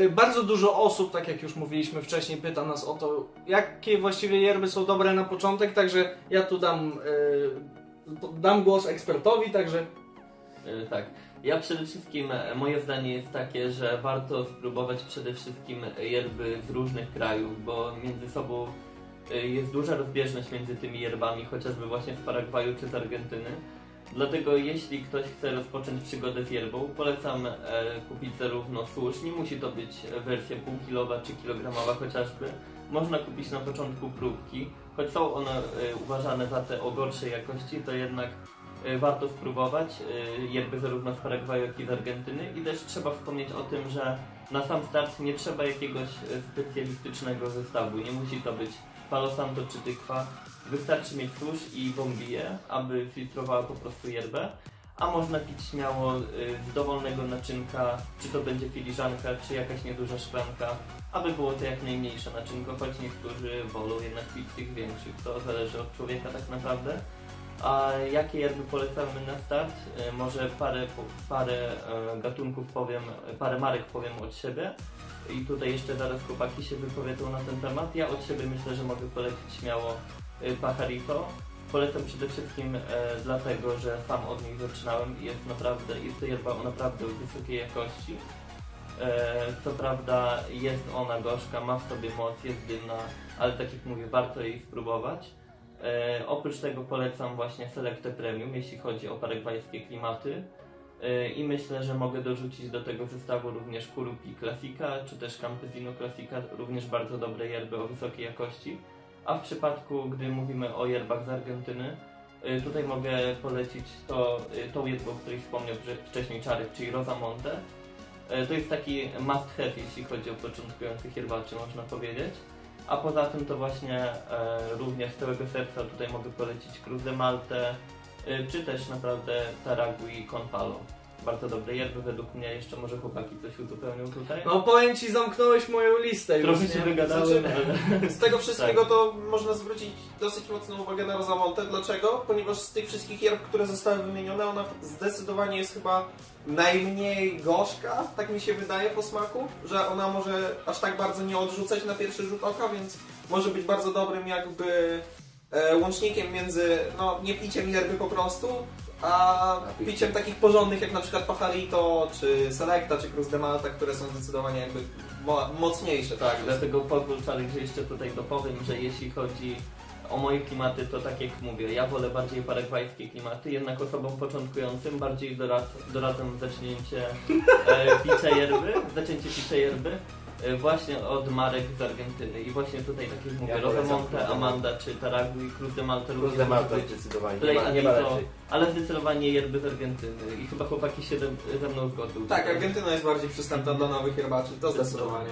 y, bardzo dużo osób, tak jak już mówiliśmy wcześniej, pyta nas o to, jakie właściwie yerby są dobre na początek, także ja tu dam, y, dam głos ekspertowi, także E, Tak. Ja przede wszystkim, e, moje zdanie jest takie, że warto spróbować przede wszystkim yerby z różnych krajów, bo między sobą jest duża rozbieżność między tymi yerbami, chociażby właśnie z Paragwaju czy z Argentyny. Dlatego jeśli ktoś chce rozpocząć przygodę z yerbą, polecam e, kupić zarówno susz, nie musi to być wersja półkilowa czy kilogramowa chociażby. Można kupić na początku próbki, choć są one e, uważane za te o gorszej jakości, to jednak warto spróbować, e, jakby zarówno z Paragwaju, jak i z Argentyny. I też trzeba wspomnieć o tym, że na sam start nie trzeba jakiegoś e, specjalistycznego zestawu. Nie musi to być Palo Santo czy tykwa. Wystarczy mieć susz i bombiję, aby filtrowała po prostu yerbę. A można pić śmiało e, z dowolnego naczynka, czy to będzie filiżanka, czy jakaś nieduża szklanka, aby było to jak najmniejsze naczynko, choć niektórzy wolą jednak pić tych większych. To zależy od człowieka tak naprawdę. A jakie yerby polecamy na start? E, Może parę, parę e, gatunków powiem, parę marek powiem od siebie. I tutaj jeszcze zaraz chłopaki się wypowiedzą na ten temat. Ja od siebie myślę, że mogę polecić śmiało e, Pajarito. Polecam przede wszystkim e, dlatego, że sam od nich zaczynałem i jest naprawdę, jest to yerba o naprawdę wysokiej jakości. E, co prawda jest ona gorzka, ma w sobie moc, jest dymna, ale tak jak mówię, warto jej spróbować. E, oprócz tego polecam właśnie Selecte Premium, jeśli chodzi o paragwajskie klimaty. E, I myślę, że mogę dorzucić do tego zestawu również Kurupi Classica, czy też Campesino Classica, również bardzo dobre yerby o wysokiej jakości. A w przypadku, gdy mówimy o yerbach z Argentyny, e, tutaj mogę polecić to, e, tą yerbę, o której wspomniał wcześniej Czarek, czyli Rosamonte. E, To jest taki must have, jeśli chodzi o początkujących yerbaczy, można powiedzieć. A poza tym to właśnie e, również z całego serca tutaj mogę polecić Cruz de e, czy też naprawdę Taragui Con Palo. Bardzo dobre yerby według mnie, jeszcze może chłopaki coś uzupełnią tutaj. no powiem Ci, zamknąłeś moją listę już, Trochę nie? się wygadałem, Znaczy-. Z tego wszystkiego to można zwrócić dosyć mocną uwagę na Rosamontę. Dlaczego? Ponieważ z tych wszystkich yerb, które zostały wymienione, ona zdecydowanie jest chyba najmniej gorzka, tak mi się wydaje po smaku, że ona może aż tak bardzo nie odrzucać na pierwszy rzut oka, więc może być bardzo dobrym jakby e, łącznikiem między, no nie piciem yerby po prostu, a piciem takich porządnych jak na przykład Pajarito, czy Selecta, czy Cruz de Malta, które są zdecydowanie jakby mo- mocniejsze. Tak, dlatego pozwól że jeszcze tutaj dopowiem, że jeśli chodzi o moje klimaty, to tak jak mówię, ja wolę bardziej paragwajskie klimaty, jednak osobom początkującym bardziej dorad, doradzam zacznięcie e, picia yerby, zaczęcie picia yerby e, właśnie od marek z Argentyny i właśnie tutaj tak jak mówię, Ja. Amanda czy Taragui, Cruz de Malta Cruz również de Malta zdecydowanie. Play Nie ma, nie ma ale zdecydowanie yerby z Argentyny i chyba chłopaki się ze, mną zgodzą. Tak, Argentyna jest bardziej przystępna dla nowych herbaczy, to zdecydowanie.